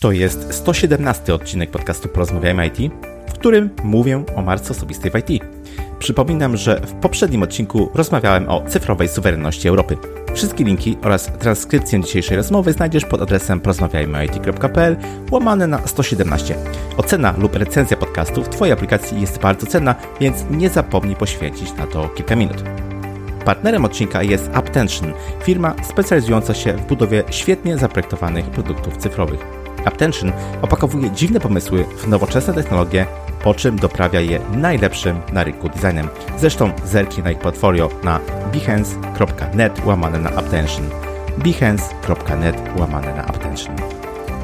To jest 117 odcinek podcastu Porozmawiajmy IT, w którym mówię o marce osobistej w IT. Przypominam, że w poprzednim odcinku rozmawiałem o cyfrowej suwerenności Europy. Wszystkie linki oraz transkrypcję dzisiejszej rozmowy znajdziesz pod adresem porozmawiajmyit.pl łamane na 117. Ocena lub recenzja podcastu w Twojej aplikacji jest bardzo cenna, więc nie zapomnij poświęcić na to kilka minut. Partnerem odcinka jest Aptention, firma specjalizująca się w budowie świetnie zaprojektowanych produktów cyfrowych. Aptention opakowuje dziwne pomysły w nowoczesne technologie, po czym doprawia je najlepszym na rynku designem. Zresztą zerknij na ich portfolio na behance.net łamane na Aptention. behance.net łamane na Aptention.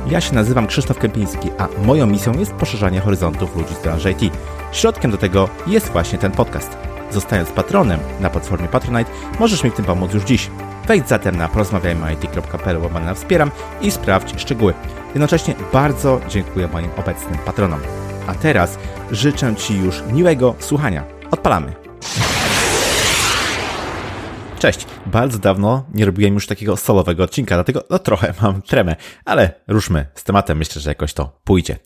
Ja się nazywam Krzysztof Kępiński, a moją misją jest poszerzanie horyzontów ludzi z branży IT. Środkiem do tego jest właśnie ten podcast. Zostając patronem na platformie Patronite, możesz mi w tym pomóc już dziś. Wejdź zatem na porozmawiajmyit.pl łamane na wspieram i sprawdź szczegóły. Jednocześnie bardzo dziękuję moim obecnym patronom. A teraz życzę Ci już miłego słuchania. Odpalamy! Cześć! Bardzo dawno nie robiłem już takiego solowego odcinka, dlatego no trochę mam tremę, ale ruszmy z tematem, myślę, że jakoś to pójdzie.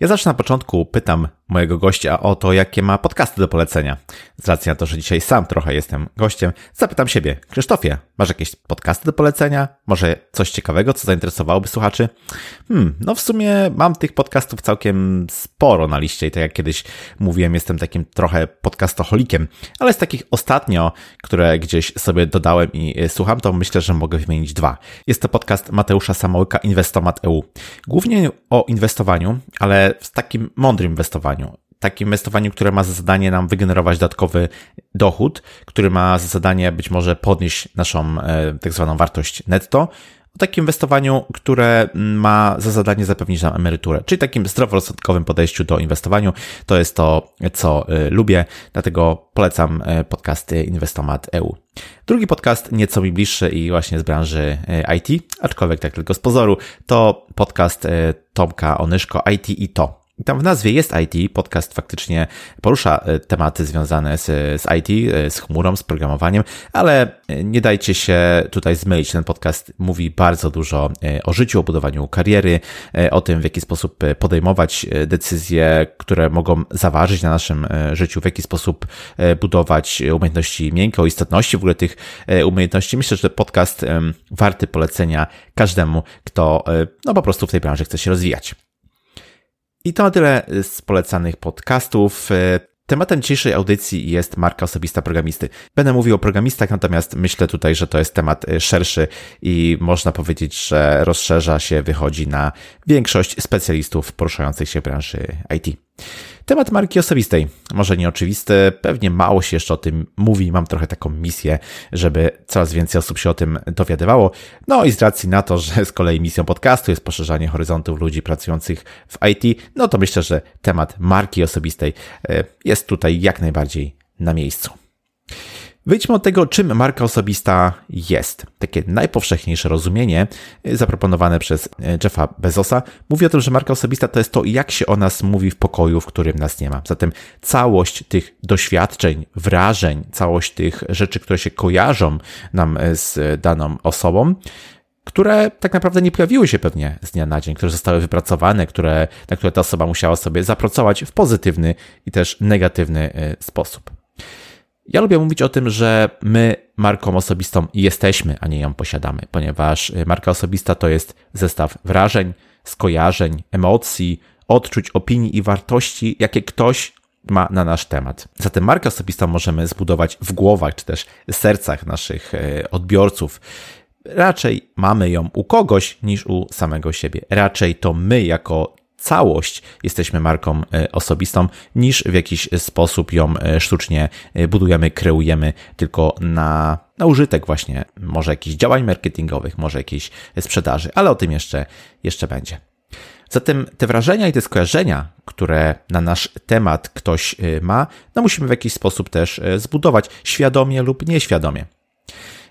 Ja zawsze na początku pytam mojego gościa o to, jakie ma podcasty do polecenia. Z racji na to, że dzisiaj sam trochę jestem gościem, zapytam siebie, Krzysztofie, masz jakieś podcasty do polecenia? Może coś ciekawego, co zainteresowałoby słuchaczy? Hmm, no w sumie mam tych podcastów całkiem sporo na liście i tak jak kiedyś mówiłem, jestem takim trochę podcastoholikiem, ale z takich ostatnio, które gdzieś sobie dodałem i y, słucham, to myślę, że mogę wymienić dwa. Jest to podcast Mateusza Samołyka Inwestomat EU. Głównie o inwestowaniu, ale w takim mądrym inwestowaniu takim inwestowaniu, które ma za zadanie nam wygenerować dodatkowy dochód, który ma za zadanie być może podnieść naszą e, tak zwaną wartość netto, o takim inwestowaniu, które ma za zadanie zapewnić nam emeryturę, czyli takim zdroworozsądkowym podejściu do inwestowaniu. To jest to, co e, lubię, dlatego polecam e, podcasty Inwestomat EU. Drugi podcast, nieco mi bliższy i właśnie z branży IT, aczkolwiek tak tylko z pozoru, to podcast Tomka Onyszko IT i to. Tam w nazwie jest IT, podcast faktycznie porusza e, tematy związane z, z IT, e, z chmurą, z programowaniem, ale e, nie dajcie się tutaj zmylić. Ten podcast mówi bardzo dużo o życiu, o budowaniu kariery, o tym, w jaki sposób podejmować decyzje, które mogą zaważyć na naszym życiu, w jaki sposób budować umiejętności miękkie, o istotności w ogóle tych umiejętności. Myślę, że podcast warty polecenia każdemu, kto no po prostu w tej branży chce się rozwijać. I to na tyle z polecanych podcastów. Tematem dzisiejszej audycji jest marka osobista programisty. Będę mówił o programistach, natomiast myślę tutaj, że to jest temat e, szerszy i można powiedzieć, że rozszerza się, wychodzi na większość specjalistów poruszających się w branży IT. Temat marki osobistej. Może nieoczywisty, pewnie mało się jeszcze o tym mówi. Mam trochę taką misję, żeby coraz więcej osób się o tym dowiadywało. No i z racji na to, że z kolei misją podcastu jest poszerzanie horyzontów ludzi pracujących w IT, no to myślę, że temat marki osobistej e, jest tutaj jak najbardziej na miejscu. Wyjdźmy od tego, czym marka osobista jest. Takie najpowszechniejsze rozumienie y, zaproponowane przez y, Jeffa Bezosa mówi o tym, że marka osobista to jest to, jak się o nas mówi w pokoju, w którym nas nie ma. Zatem całość tych doświadczeń, wrażeń, całość tych rzeczy, które się kojarzą nam y, z daną osobą, które tak naprawdę nie pojawiły się pewnie z dnia na dzień, które zostały wypracowane, które, na które ta osoba musiała sobie zapracować w pozytywny i też negatywny sposób. Ja lubię mówić o tym, że my marką osobistą jesteśmy, a nie ją posiadamy, ponieważ y, marka osobista to jest zestaw wrażeń, skojarzeń, emocji, odczuć, opinii i wartości, jakie ktoś ma na nasz temat. Zatem markę osobistą możemy zbudować w głowach czy też sercach naszych y, odbiorców. Raczej mamy ją u kogoś niż u samego siebie. Raczej to my jako całość jesteśmy marką e, osobistą, niż w jakiś sposób ją e, sztucznie e, budujemy, kreujemy tylko na, na użytek właśnie może jakichś działań marketingowych, może jakiejś sprzedaży, ale o tym jeszcze, jeszcze będzie. Zatem te wrażenia i te skojarzenia, które na nasz temat ktoś ma, no musimy w jakiś sposób też zbudować, świadomie lub nieświadomie.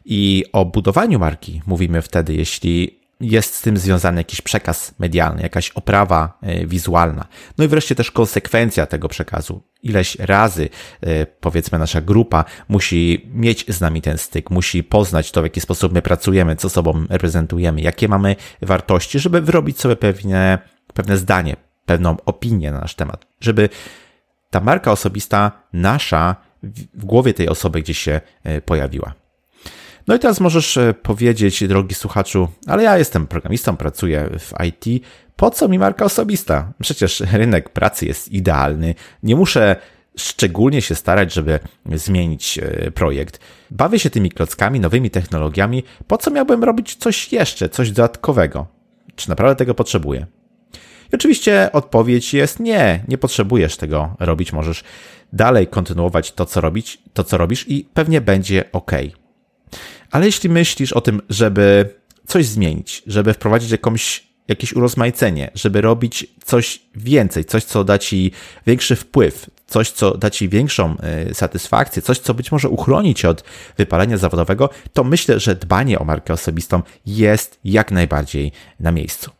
I o budowaniu marki mówimy wtedy, jeśli jest z tym związany jakiś przekaz medialny, jakaś oprawa e, wizualna. No i wreszcie też konsekwencja tego przekazu. Ileś razy, e, powiedzmy, nasza grupa musi mieć z nami ten styk, musi poznać to, w jaki sposób my pracujemy, co sobą reprezentujemy, jakie mamy wartości, żeby wyrobić sobie pewne, pewne zdanie, pewną opinię na nasz temat, żeby ta marka osobista nasza w głowie tej osoby gdzieś się e, pojawiła. No i teraz możesz e, powiedzieć, drogi słuchaczu, ale ja jestem programistą, pracuję w IT, po co mi marka osobista? Przecież rynek pracy jest idealny, nie muszę szczególnie się starać, żeby zmienić e, projekt. Bawię się tymi klockami, nowymi technologiami, po co miałbym robić coś jeszcze, coś dodatkowego? Czy naprawdę tego potrzebuję? I oczywiście odpowiedź jest nie, nie potrzebujesz tego robić, możesz dalej kontynuować to, co robić, to, co robisz i pewnie będzie ok. Ale jeśli myślisz o tym, żeby coś zmienić, żeby wprowadzić jakąś, jakieś urozmaicenie, żeby robić coś więcej, coś, co da ci większy wpływ, coś, co da ci większą y, satysfakcję, coś, co być może uchroni cię od wypalenia zawodowego, to myślę, że dbanie o markę osobistą jest jak najbardziej na miejscu.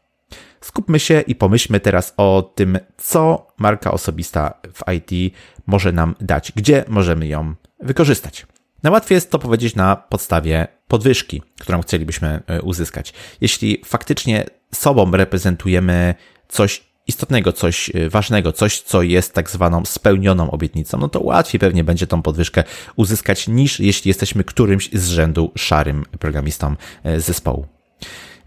Skupmy się i pomyślmy teraz o tym, co marka osobista w IT może nam dać, gdzie możemy ją wykorzystać. Najłatwiej jest to powiedzieć na podstawie podwyżki, którą chcielibyśmy e, uzyskać. Jeśli faktycznie sobą reprezentujemy coś istotnego, coś e, ważnego, coś, co jest tak zwaną spełnioną obietnicą, no to łatwiej pewnie będzie tą podwyżkę uzyskać niż jeśli jesteśmy którymś z rzędu szarym programistą e, zespołu.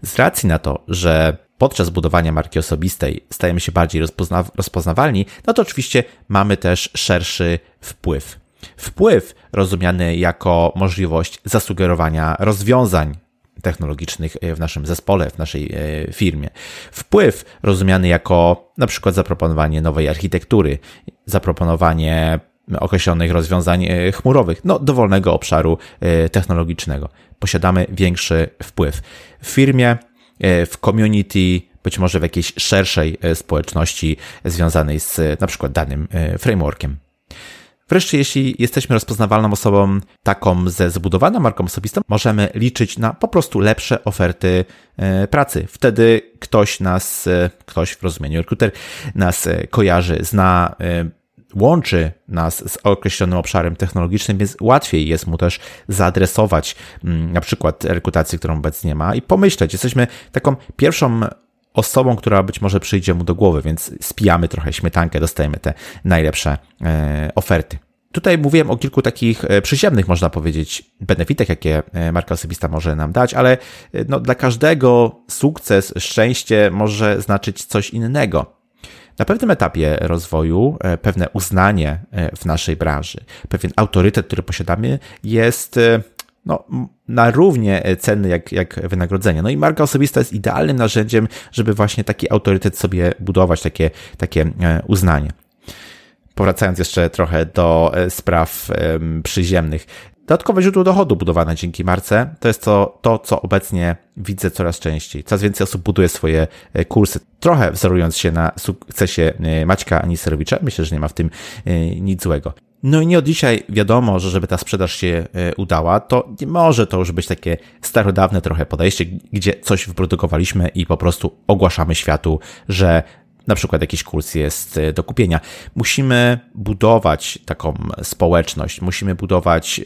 Z racji na to, że podczas budowania marki osobistej stajemy się bardziej rozpozna rozpoznawalni, no to oczywiście mamy też szerszy wpływ. Wpływ rozumiany jako możliwość zasugerowania rozwiązań technologicznych w naszym zespole, w naszej e, firmie. Wpływ rozumiany jako na przykład zaproponowanie nowej architektury, zaproponowanie określonych rozwiązań e, chmurowych, no dowolnego obszaru e, technologicznego. Posiadamy większy wpływ. W firmie E, w community, być może w jakiejś szerszej e, społeczności związanej z e, na przykład danym frameworkiem. Wreszcie, jeśli jesteśmy rozpoznawalną osobą taką ze zbudowaną marką osobistą, możemy liczyć na po prostu lepsze oferty pracy. Wtedy ktoś nas, ktoś w rozumieniu rekruter nas kojarzy, zna łączy nas z określonym obszarem technologicznym, więc łatwiej jest mu też zaadresować mm, na przykład rekrutację, którą obecnie ma i pomyśleć. Jesteśmy taką pierwszą osobą, która być może przyjdzie mu do głowy, więc spijamy trochę śmietankę, dostajemy te najlepsze e, oferty. Tutaj mówiłem o kilku takich e, przyziemnych, można powiedzieć, benefitach, jakie e, marka osobista może nam dać, ale no, dla każdego sukces, szczęście może znaczyć coś innego. Na pewnym etapie rozwoju pewne uznanie w naszej branży, pewien autorytet, który posiadamy, jest no, na równie cenny jak, jak wynagrodzenie. No i marka osobista jest idealnym narzędziem, żeby właśnie taki autorytet sobie budować, takie, takie uznanie. Powracając jeszcze trochę do spraw przyziemnych. Dodatkowe źródło dochodu budowane dzięki marce to jest to, to, co obecnie widzę coraz częściej. Coraz więcej osób buduje swoje e, kursy, trochę wzorując się na sukcesie e, Maćka Aniserowicza. Myślę, że nie ma w tym e, nic złego. No i nie od dzisiaj wiadomo, że żeby ta sprzedaż się udała, to nie może to już być takie starodawne trochę podejście, gdzie coś wyprodukowaliśmy i po prostu ogłaszamy światu, że na przykład jakiś kurs jest e, do kupienia. Musimy budować taką społeczność, musimy budować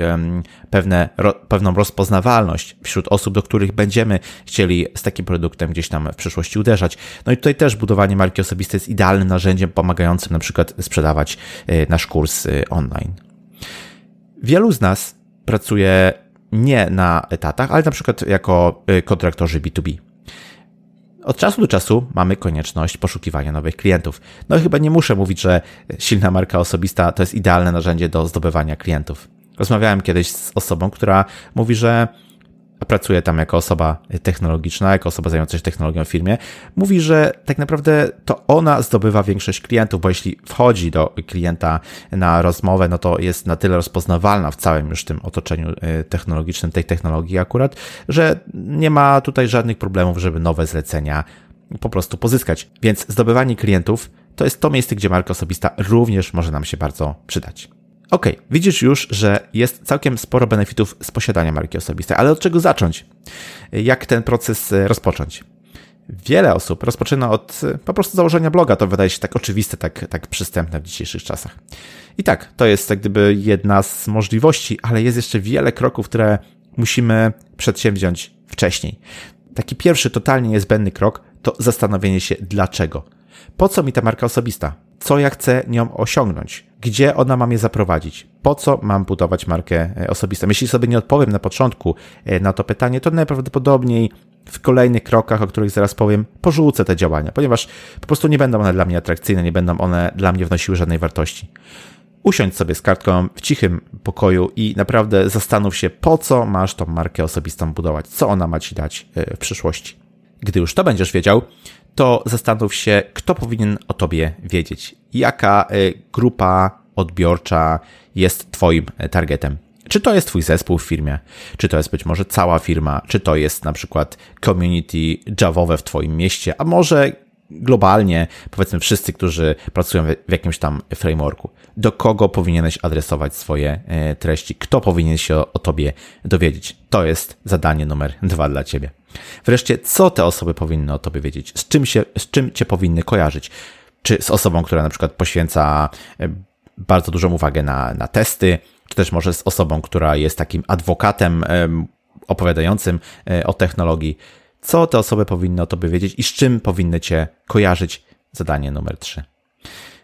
pewne, pewną rozpoznawalność wśród osób, do których będziemy chcieli z takim produktem gdzieś tam w przyszłości uderzać. No i tutaj też budowanie marki osobistej jest idealnym narzędziem pomagającym na przykład sprzedawać e, nasz kurs e, online. Wielu z nas pracuje nie na etatach, ale na przykład jako kontraktorzy B2B. Od czasu do czasu mamy konieczność poszukiwania nowych klientów. No chyba nie muszę mówić, że silna marka osobista to jest idealne narzędzie do zdobywania klientów. Rozmawiałem kiedyś z osobą, która mówi, że pracuje tam jako osoba technologiczna, jako osoba zajmująca się technologią w firmie, mówi, że tak naprawdę to ona zdobywa większość klientów, bo jeśli wchodzi do klienta na rozmowę, no to jest na tyle rozpoznawalna w całym już tym otoczeniu y, technologicznym, tej technologii akurat, że nie ma tutaj żadnych problemów, żeby nowe zlecenia po prostu pozyskać. Więc zdobywanie klientów to jest to miejsce, gdzie marka osobista również może nam się bardzo przydać. Ok, widzisz już, że jest całkiem sporo benefitów z posiadania marki osobistej, ale od czego zacząć? Jak ten proces e, rozpocząć? Wiele osób rozpoczyna od e, po prostu założenia bloga. To wydaje się tak oczywiste, tak, tak przystępne w dzisiejszych czasach. I tak, to jest jak gdyby jedna z możliwości, ale jest jeszcze wiele kroków, które musimy przedsięwziąć wcześniej. Taki pierwszy, totalnie niezbędny krok to zastanowienie się dlaczego. Po co mi ta marka osobista? Co ja chcę nią osiągnąć? Gdzie ona ma mnie zaprowadzić? Po co mam budować markę e, osobistą? Jeśli sobie nie odpowiem na początku e, na to pytanie, to najprawdopodobniej w kolejnych krokach, o których zaraz powiem, porzucę te działania, ponieważ po prostu nie będą one dla mnie atrakcyjne, nie będą one dla mnie wnosiły żadnej wartości. Usiądź sobie z kartką w cichym pokoju i naprawdę zastanów się, po co masz tą markę osobistą budować, co ona ma ci dać e, w przyszłości. Gdy już to będziesz wiedział, to zastanów się, kto powinien o tobie wiedzieć, jaka e, grupa odbiorcza jest Twoim e, targetem. Czy to jest Twój zespół w firmie, czy to jest być może cała firma, czy to jest na przykład community Javowe w Twoim mieście, a może globalnie, powiedzmy wszyscy, którzy pracują w jakimś tam frameworku. Do kogo powinieneś adresować swoje e, treści? Kto powinien się o tobie dowiedzieć? To jest zadanie numer dwa dla ciebie. Wreszcie, co te osoby powinny o tobie wiedzieć? Z czym, się, z czym cię powinny kojarzyć? Czy z osobą, która na przykład poświęca e, bardzo dużą uwagę na, na testy, czy też może z osobą, która jest takim adwokatem opowiadającym e, o technologii, co te osoby powinny o tobie wiedzieć i z czym powinny cię kojarzyć. Zadanie numer 3.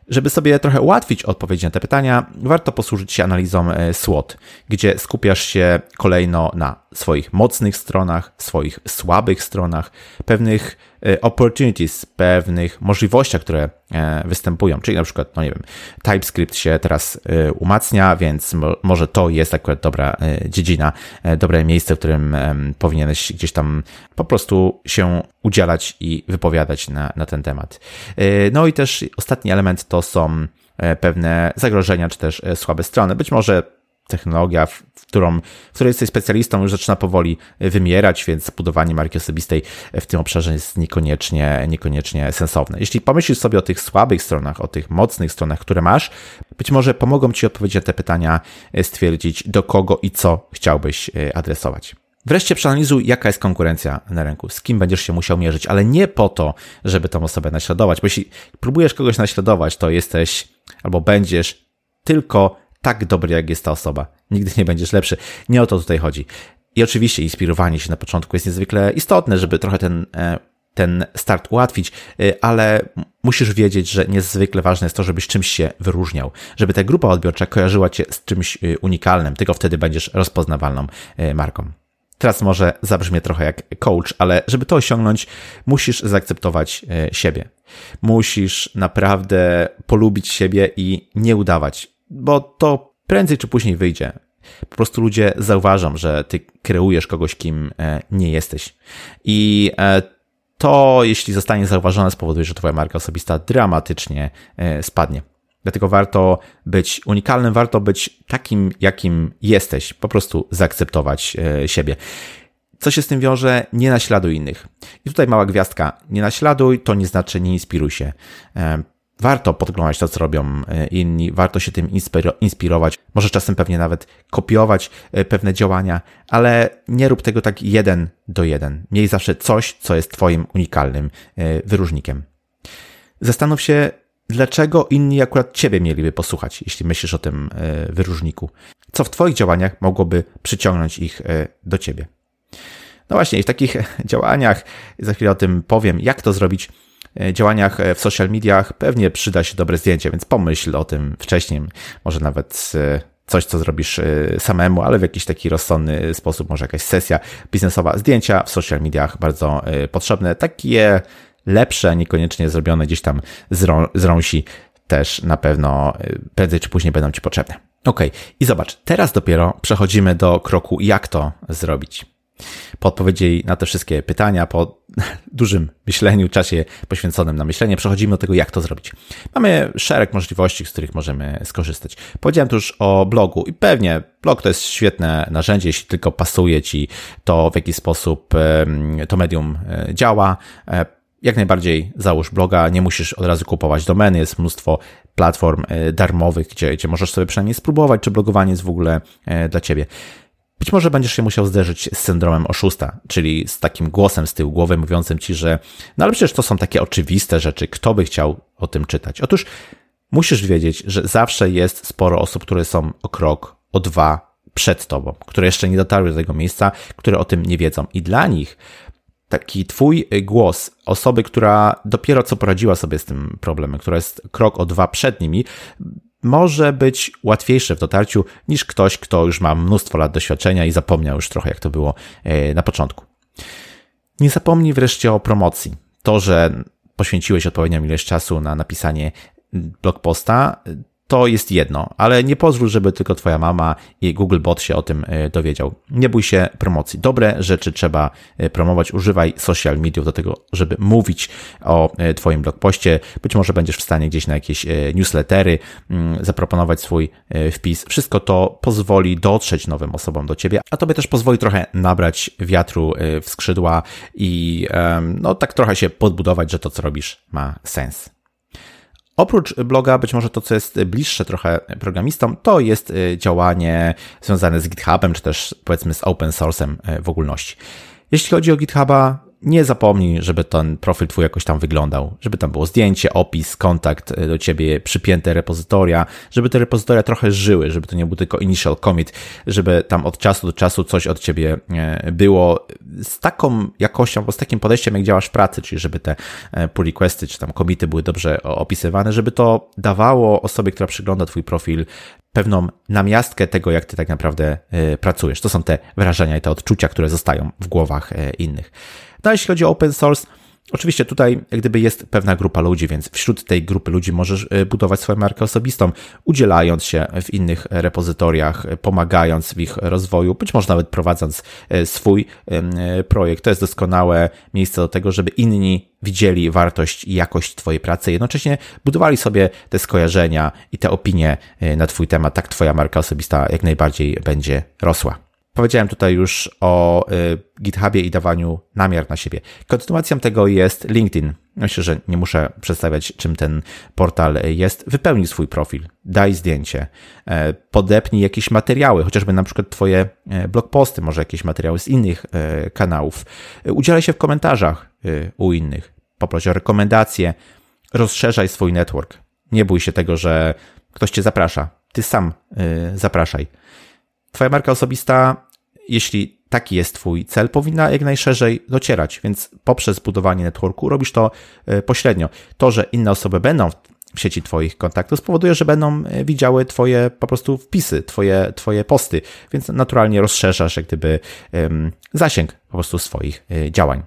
Żeby sobie trochę ułatwić odpowiedzi na te pytania, warto posłużyć się analizą e, SWOT, gdzie skupiasz się kolejno na swoich mocnych stronach, swoich słabych stronach, pewnych opportunities, pewnych możliwościach, które e, występują. Czyli na przykład, no nie wiem, TypeScript się teraz umacnia, więc może to jest akurat dobra dziedzina, dobre miejsce, w którym powinieneś gdzieś tam po prostu się udzielać i wypowiadać na, na ten temat. No i też ostatni element to są pewne zagrożenia, czy też słabe strony. Być może technologia, w, którą, w której jesteś specjalistą, już zaczyna powoli wymierać, więc budowanie marki osobistej w tym obszarze jest niekoniecznie, niekoniecznie sensowne. Jeśli pomyślisz sobie o tych słabych stronach, o tych mocnych stronach, które masz, być może pomogą Ci odpowiedzieć na te pytania, e, stwierdzić do kogo i co chciałbyś e, adresować. Wreszcie przeanalizuj, jaka jest konkurencja na rynku, z kim będziesz się musiał mierzyć, ale nie po to, żeby tą osobę naśladować, bo jeśli próbujesz kogoś naśladować, to jesteś albo będziesz tylko tak dobry, jak jest ta osoba. Nigdy nie będziesz lepszy. Nie o to tutaj chodzi. I oczywiście inspirowanie się na początku jest niezwykle istotne, żeby trochę ten, e, ten start ułatwić, e, ale musisz wiedzieć, że niezwykle ważne jest to, żebyś czymś się wyróżniał, żeby ta grupa odbiorcza kojarzyła cię z czymś e, unikalnym, tylko wtedy będziesz rozpoznawalną marką. Teraz może zabrzmie trochę jak coach, ale żeby to osiągnąć, musisz zaakceptować siebie. Musisz naprawdę polubić siebie i nie udawać bo to prędzej czy później wyjdzie. Po prostu ludzie zauważą, że ty kreujesz kogoś, kim e, nie jesteś. I e, to, jeśli zostanie zauważone, spowoduje, że twoja marka osobista dramatycznie e, spadnie. Dlatego warto być unikalnym, warto być takim, jakim jesteś, po prostu zaakceptować siebie. Co się z tym wiąże? Nie naśladuj innych. I tutaj mała gwiazdka. Nie naśladuj to nie znaczy nie inspiruj się warto podglądać to, co robią e, inni, warto się tym inspirować, może czasem pewnie nawet kopiować e, pewne działania, ale nie rób tego tak jeden do jeden. Miej zawsze coś, co jest Twoim unikalnym e, wyróżnikiem. Zastanów się, dlaczego inni akurat Ciebie mieliby posłuchać, jeśli myślisz o tym wyróżniku. Co w Twoich działaniach mogłoby przyciągnąć ich do Ciebie? No właśnie, i w takich działaniach, za chwilę o tym powiem, jak to zrobić, działaniach e, w social mediach pewnie przyda się dobre zdjęcie, więc pomyśl o tym wcześniej. Może nawet e, coś, co zrobisz samemu, ale w jakiś taki rozsądny sposób, może jakaś sesja biznesowa. Zdjęcia w social mediach bardzo potrzebne, takie lepsze, niekoniecznie zrobione gdzieś tam z, rą, z rąsi, też na pewno prędzej czy później będą Ci potrzebne. Ok, i zobacz, teraz dopiero przechodzimy do kroku, jak to zrobić. Po odpowiedzi na te wszystkie pytania, po dużym myśleniu, czasie poświęconym na myślenie, przechodzimy do tego, jak to zrobić. Mamy szereg możliwości, z których możemy skorzystać. Powiedziałem tu już o blogu i pewnie blog to jest świetne narzędzie, jeśli tylko pasuje Ci to, w jaki sposób to medium e, działa. E, jak najbardziej załóż bloga, nie musisz od razu kupować domeny, jest mnóstwo platform e, darmowych, gdzie, gdzie możesz sobie przynajmniej spróbować, czy blogowanie jest w ogóle dla ciebie. Być może będziesz się musiał zderzyć z syndromem oszusta, czyli z takim głosem z tyłu głowy mówiącym ci, że no ale przecież to są takie oczywiste rzeczy, kto by chciał o tym czytać. Otóż musisz wiedzieć, że zawsze jest sporo osób, które są o krok, o dwa przed tobą, które jeszcze nie dotarły do tego miejsca, które o tym nie wiedzą. I dla nich taki twój głos osoby, która dopiero co poradziła sobie z tym problemem, która jest krok o dwa przed nimi, może być łatwiejsze w dotarciu niż ktoś, kto już ma mnóstwo lat doświadczenia i zapomniał już trochę, jak to było e, na początku. Nie zapomnij wreszcie o promocji. To, że poświęciłeś odpowiednią ilość czasu na napisanie blog posta, to jest jedno, ale nie pozwól, żeby tylko twoja mama i Google Bot się o tym e, dowiedział. Nie bój się promocji. Dobre rzeczy trzeba e, promować. Używaj social mediów do tego, żeby mówić o e, twoim blogpoście. Być może będziesz w stanie gdzieś na jakieś newslettery mm, zaproponować swój wpis. Wszystko to pozwoli dotrzeć nowym osobom do ciebie, a tobie też pozwoli trochę nabrać wiatru w skrzydła i no tak trochę się podbudować, że to co robisz ma sens. Oprócz bloga, być może to, co jest bliższe trochę programistom, to jest y, działanie związane z GitHubem, czy też powiedzmy z open source'em y, w ogólności. Jeśli chodzi o GitHuba, nie zapomnij, żeby ten profil twój jakoś tam wyglądał, żeby tam było zdjęcie, opis, kontakt e, do ciebie, przypięte repozytoria, żeby te repozytoria trochę żyły, żeby to nie był tylko initial commit, żeby tam od czasu do czasu coś od ciebie e, było z taką jakością, z takim podejściem, jak działasz w pracy, czyli żeby te e, pull requesty, czy tam komity były dobrze opisywane, żeby to dawało osobie, która przygląda twój profil, pewną namiastkę tego, jak ty tak naprawdę pracujesz. To są te wrażenia i te odczucia, które zostają w głowach innych. No a jeśli chodzi o open source, Oczywiście tutaj jak gdyby jest pewna grupa ludzi, więc wśród tej grupy ludzi możesz e, budować swoją markę osobistą, udzielając się w innych repozytoriach, pomagając w ich rozwoju, być może nawet prowadząc e, swój projekt. To jest doskonałe miejsce do tego, żeby inni widzieli wartość i jakość Twojej pracy, jednocześnie budowali sobie te skojarzenia i te opinie na Twój temat. Tak Twoja marka osobista jak najbardziej będzie rosła. Powiedziałem tutaj już o y, GitHubie i dawaniu namiar na siebie. Kontynuacją tego jest LinkedIn. Myślę, że nie muszę przedstawiać, czym ten portal jest. Wypełnij swój profil, daj zdjęcie, e, podepnij jakieś materiały, chociażby na przykład Twoje e, blogposty, może jakieś materiały z innych e, kanałów. Udzielaj się w komentarzach u innych, poproś o rekomendacje, rozszerzaj swój network. Nie bój się tego, że ktoś Cię zaprasza. Ty sam zapraszaj. Twoja marka osobista, jeśli taki jest Twój cel, powinna jak najszerzej docierać, więc poprzez budowanie networku robisz to e, pośrednio. To, że inne osoby będą w sieci Twoich kontaktów spowoduje, że będą e, widziały Twoje po prostu wpisy, Twoje, twoje posty, więc naturalnie rozszerzasz jak gdyby zasięg po prostu swoich e, działań.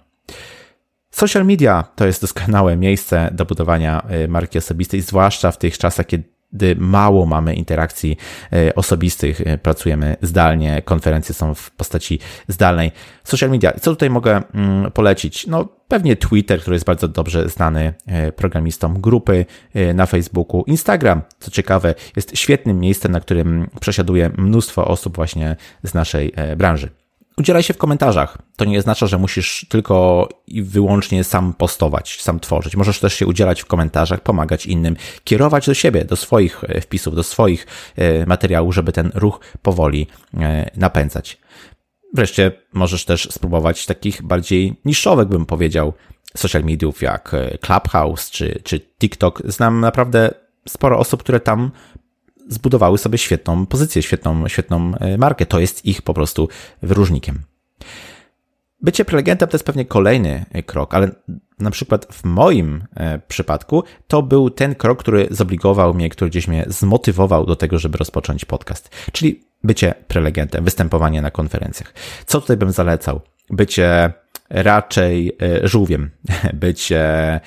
Social media to jest doskonałe miejsce do budowania marki osobistej, zwłaszcza w tych czasach, kiedy gdy mało mamy interakcji e, osobistych, e, pracujemy zdalnie, konferencje są w postaci zdalnej. Social media. Co tutaj mogę mm, polecić? No, pewnie Twitter, który jest bardzo dobrze znany e, programistom, grupy na Facebooku, Instagram, co ciekawe, jest świetnym miejscem, na którym przesiaduje mnóstwo osób właśnie z naszej branży. Udzielaj się w komentarzach. To nie oznacza, że musisz tylko i wyłącznie sam postować, sam tworzyć. Możesz też się udzielać w komentarzach, pomagać innym, kierować do siebie, do swoich e, wpisów, do swoich e, materiałów, żeby ten ruch powoli e, napędzać. Wreszcie możesz też spróbować takich bardziej niszowych, bym powiedział, social mediów jak Clubhouse czy, czy TikTok. Znam naprawdę sporo osób, które tam zbudowały sobie świetną pozycję, świetną, świetną e, markę. To jest ich po prostu wyróżnikiem. Bycie prelegentem to jest pewnie kolejny e, krok, ale na przykład w moim e, przypadku to był ten krok, który zobligował mnie, który gdzieś mnie zmotywował do tego, żeby rozpocząć podcast. Czyli bycie prelegentem, występowanie na konferencjach. Co tutaj bym zalecał? Bycie raczej żółwiem, bycie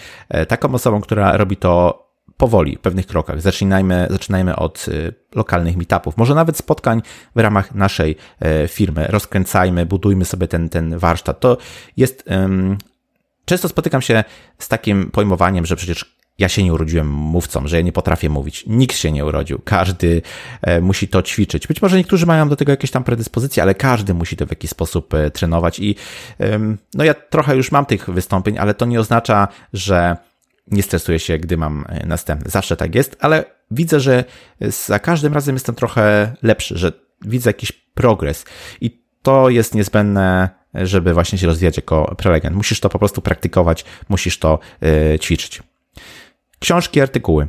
taką osobą, która robi to powoli, w pewnych krokach. Zaczynajmy, zaczynajmy od y, lokalnych meetupów, może nawet spotkań w ramach naszej e, firmy. Rozkręcajmy, budujmy sobie ten, ten warsztat. To jest. Często spotykam się z takim pojmowaniem, że przecież ja się nie urodziłem mówcą, że ja nie potrafię mówić. Nikt się nie urodził. Każdy e, musi to ćwiczyć. Być może niektórzy mają do tego jakieś tam predyspozycje, ale każdy musi to w jakiś sposób e, trenować. I no ja trochę już mam tych wystąpień, ale to nie oznacza, że nie stresuję się, gdy mam e, następne. Zawsze tak jest, ale widzę, że za każdym razem jestem trochę lepszy, że widzę jakiś progres. I to jest niezbędne, żeby właśnie się rozwijać jako prelegent. Musisz to po prostu praktykować, musisz to ćwiczyć. Książki, artykuły.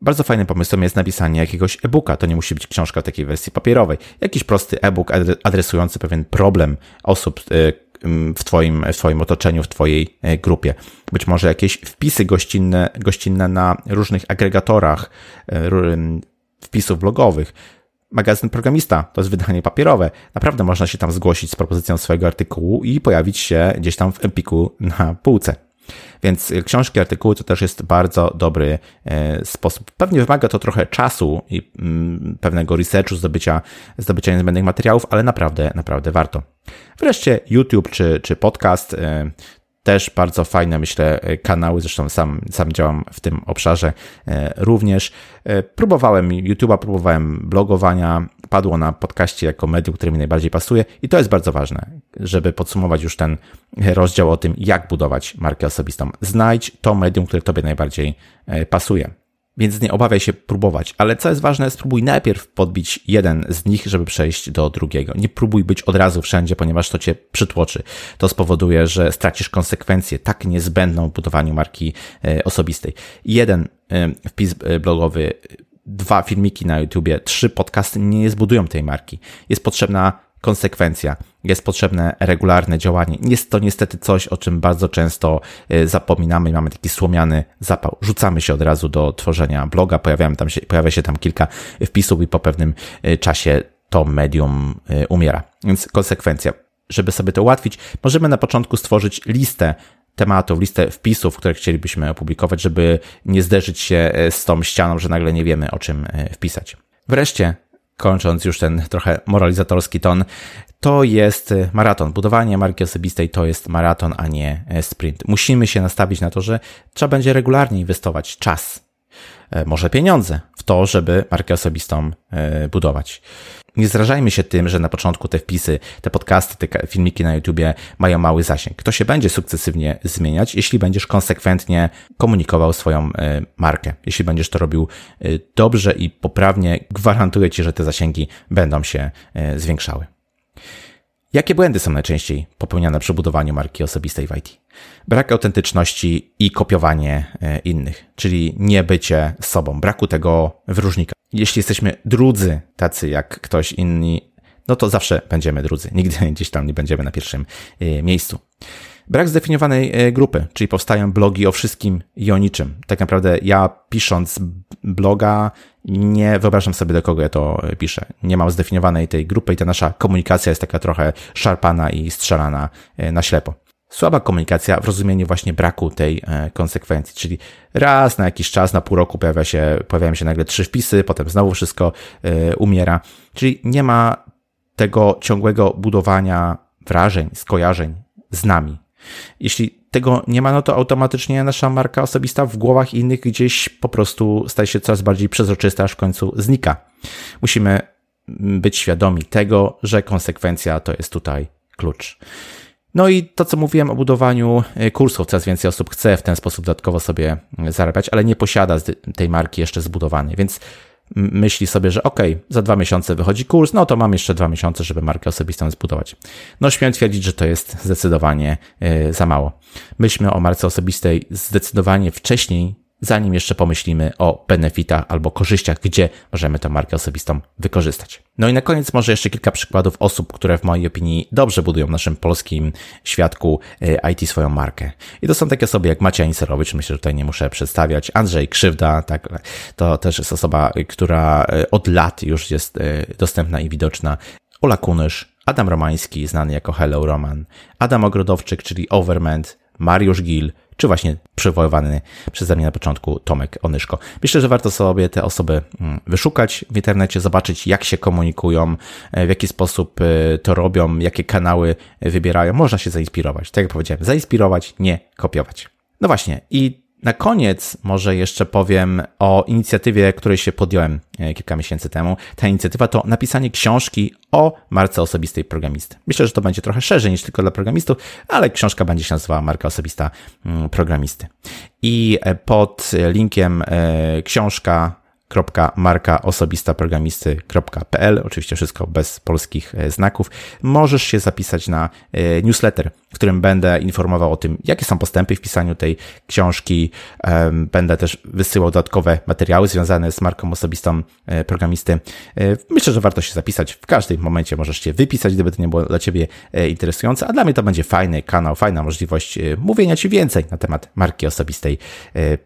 Bardzo fajnym pomysłem jest napisanie jakiegoś e-booka. To nie musi być książka w takiej wersji papierowej. Jakiś prosty e-book adresujący pewien problem osób e, w twoim, w twoim otoczeniu, w Twojej e, grupie. Być może jakieś wpisy gościnne, gościnne na różnych agregatorach e, wpisów blogowych. Magazyn Programista to jest wydanie papierowe. Naprawdę można się tam zgłosić z propozycją swojego artykułu i pojawić się gdzieś tam w Empiku na półce. Więc książki, artykuły to też jest bardzo dobry e, sposób. Pewnie wymaga to trochę czasu i mm, pewnego researchu, zdobycia, zdobycia niezbędnych materiałów, ale naprawdę, naprawdę warto. Wreszcie YouTube czy, czy podcast e, też bardzo fajne, myślę, kanały, zresztą sam, sam działam w tym obszarze e, również. Próbowałem YouTube'a, próbowałem blogowania, padło na podcaście jako medium, które mi najbardziej pasuje i to jest bardzo ważne, żeby podsumować już ten rozdział o tym, jak budować markę osobistą. Znajdź to medium, które Tobie najbardziej e, pasuje. Więc nie obawiaj się próbować, ale co jest ważne, spróbuj najpierw podbić jeden z nich, żeby przejść do drugiego. Nie próbuj być od razu wszędzie, ponieważ to cię przytłoczy. To spowoduje, że stracisz konsekwencję tak niezbędną w budowaniu marki e, osobistej. Jeden e, wpis blogowy dwa filmiki na YouTubie, trzy podcasty nie zbudują tej marki. Jest potrzebna konsekwencja, jest potrzebne regularne działanie. Jest to niestety coś, o czym bardzo często e, zapominamy i mamy taki słomiany zapał. Rzucamy się od razu do tworzenia bloga, pojawiają tam się, pojawia się tam kilka wpisów i po pewnym e, czasie to medium e, umiera. Więc konsekwencja. Żeby sobie to ułatwić, możemy na początku stworzyć listę tematów, listę wpisów, które chcielibyśmy opublikować, żeby nie zderzyć się e, z tą ścianą, że nagle nie wiemy o czym e, wpisać. Wreszcie, kończąc już ten trochę moralizatorski ton, to jest e, maraton. Budowanie marki osobistej to jest maraton, a nie sprint. Musimy się nastawić na to, że trzeba będzie regularnie inwestować czas, może pieniądze w to, żeby markę osobistą budować nie zrażajmy się tym, że na początku te wpisy, te podcasty, te filmiki na YouTubie mają mały zasięg. To się będzie sukcesywnie zmieniać, jeśli będziesz konsekwentnie komunikował swoją e, markę. Jeśli będziesz to robił e, dobrze i poprawnie, gwarantuję Ci, że te zasięgi będą się e, zwiększały. Jakie błędy są najczęściej popełniane przy budowaniu marki osobistej w IT? Brak autentyczności i kopiowanie innych, czyli nie bycie sobą, braku tego wyróżnika jeśli jesteśmy drudzy, tacy jak ktoś inni, no to zawsze będziemy drudzy. Nigdy gdzieś tam nie będziemy na pierwszym e, miejscu. Brak zdefiniowanej e, grupy, czyli powstają blogi o wszystkim i o niczym. Tak naprawdę ja pisząc bloga nie wyobrażam sobie do kogo ja to piszę. Nie mam zdefiniowanej tej grupy i ta nasza komunikacja jest taka trochę szarpana i strzelana e, na ślepo. Słaba komunikacja w rozumieniu właśnie braku tej e, konsekwencji, czyli raz na jakiś czas, na pół roku pojawia się, pojawiają się nagle trzy wpisy, potem znowu wszystko e, umiera, czyli nie ma tego ciągłego budowania wrażeń, skojarzeń z nami. Jeśli tego nie ma, no to automatycznie nasza marka osobista w głowach innych gdzieś po prostu staje się coraz bardziej przezroczysta, aż w końcu znika. Musimy być świadomi tego, że konsekwencja to jest tutaj klucz. No i to, co mówiłem o budowaniu e, kursów, coraz więcej osób chce w ten sposób dodatkowo sobie e, zarabiać, ale nie posiada tej marki jeszcze zbudowanej, więc myśli sobie, że ok, za dwa miesiące wychodzi kurs, no to mam jeszcze dwa miesiące, żeby markę osobistą zbudować. No śmiem twierdzić, że to jest zdecydowanie e, za mało. Myślmy o marce osobistej zdecydowanie wcześniej zanim jeszcze pomyślimy o benefitach albo korzyściach, gdzie możemy tę markę osobistą wykorzystać. No i na koniec może jeszcze kilka przykładów osób, które w mojej opinii dobrze budują w naszym polskim świadku e, IT swoją markę. I to są takie osoby jak Maciej Inserowicz, myślę, że tutaj nie muszę przedstawiać, Andrzej Krzywda, tak, to też jest osoba, która e, od lat już jest e, dostępna i widoczna. Ola Kunysz, Adam Romański, znany jako Hello Roman, Adam Ogrodowczyk, czyli Overment, Mariusz Gil, czy właśnie przywoływany przeze mnie na początku Tomek Onyszko. Myślę, że warto sobie te osoby mm, wyszukać w internecie, zobaczyć jak się komunikują, e, w jaki sposób e, to robią, jakie kanały wybierają. Można się zainspirować. Tak jak powiedziałem, zainspirować, nie kopiować. No właśnie i Na koniec może jeszcze powiem o inicjatywie, której się podjąłem e, kilka miesięcy temu. Ta inicjatywa to napisanie książki o marce osobistej programisty. Myślę, że to będzie trochę szerzej niż tylko dla programistów, ale książka będzie się nazywała Marka Osobista mm, Programisty. I e, pod linkiem e, książka www.markaosobistaprogramisty.pl Oczywiście wszystko bez polskich e, znaków. Możesz się zapisać na e, newsletter, w którym będę informował o tym, jakie są postępy w pisaniu tej książki. Będę też wysyłał dodatkowe materiały związane z marką osobistą e, programisty. Myślę, że warto się zapisać. W każdym momencie możesz się wypisać, gdyby to nie było dla Ciebie interesujące, a dla mnie to będzie fajny kanał, fajna możliwość mówienia Ci więcej na temat marki osobistej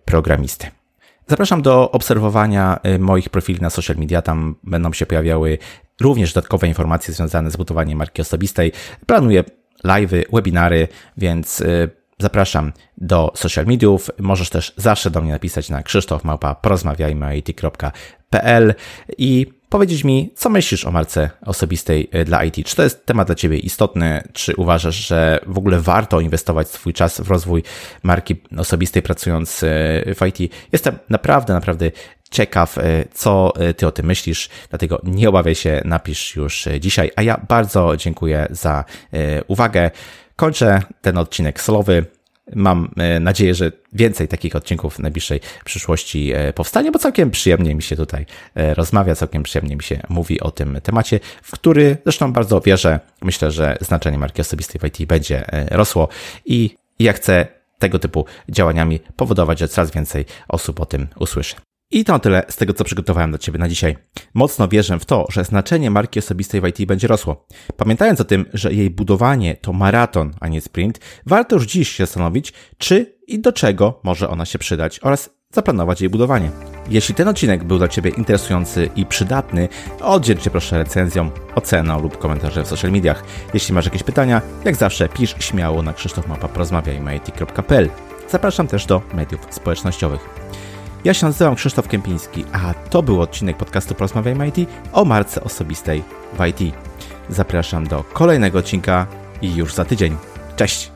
programisty. Zapraszam do obserwowania y, moich profili na social media. Tam będą się pojawiały również dodatkowe informacje związane z budowaniem marki osobistej. Planuję live'y, webinary, więc y, zapraszam do social mediów. Możesz też zawsze do mnie napisać na krzysztofmałpa.porozmawiajmy.it.pl i powiedzieć mi, co myślisz o marce osobistej e, dla IT. Czy to jest temat dla Ciebie istotny? Czy uważasz, że w ogóle warto inwestować swój czas w rozwój marki osobistej pracując e, w IT? Jestem naprawdę, naprawdę ciekaw, e, co Ty o tym myślisz, dlatego nie obawiaj się, napisz już dzisiaj. A ja bardzo dziękuję za uwagę. Kończę ten odcinek solowy. Mam e, nadzieję, że więcej takich odcinków w najbliższej przyszłości e, powstanie, bo całkiem przyjemnie mi się tutaj e, rozmawia, całkiem przyjemnie mi się mówi o tym temacie, w który zresztą bardzo wierzę. Myślę, że znaczenie marki osobistej w IT będzie rosło i ja chcę tego typu działaniami powodować, że coraz więcej osób o tym usłyszy. I to tyle z tego, co przygotowałem dla Ciebie na dzisiaj. Mocno wierzę w to, że znaczenie marki osobistej w IT będzie rosło. Pamiętając o tym, że jej budowanie to maraton, a nie sprint, warto już dziś się zastanowić, czy i do czego może ona się przydać oraz zaplanować jej budowanie. Jeśli ten odcinek był dla Ciebie interesujący i przydatny, oddziel Cię proszę recenzją, oceną lub komentarzem w social mediach. Jeśli masz jakieś pytania, jak zawsze pisz śmiało na krzysztofmapa.porozmawiajmy.it.pl Zapraszam też do mediów społecznościowych. Ja się nazywam Krzysztof Kępiński, a to był odcinek podcastu Porozmawiajmy IT o marce osobistej w IT. Zapraszam do kolejnego odcinka i już za tydzień. Cześć!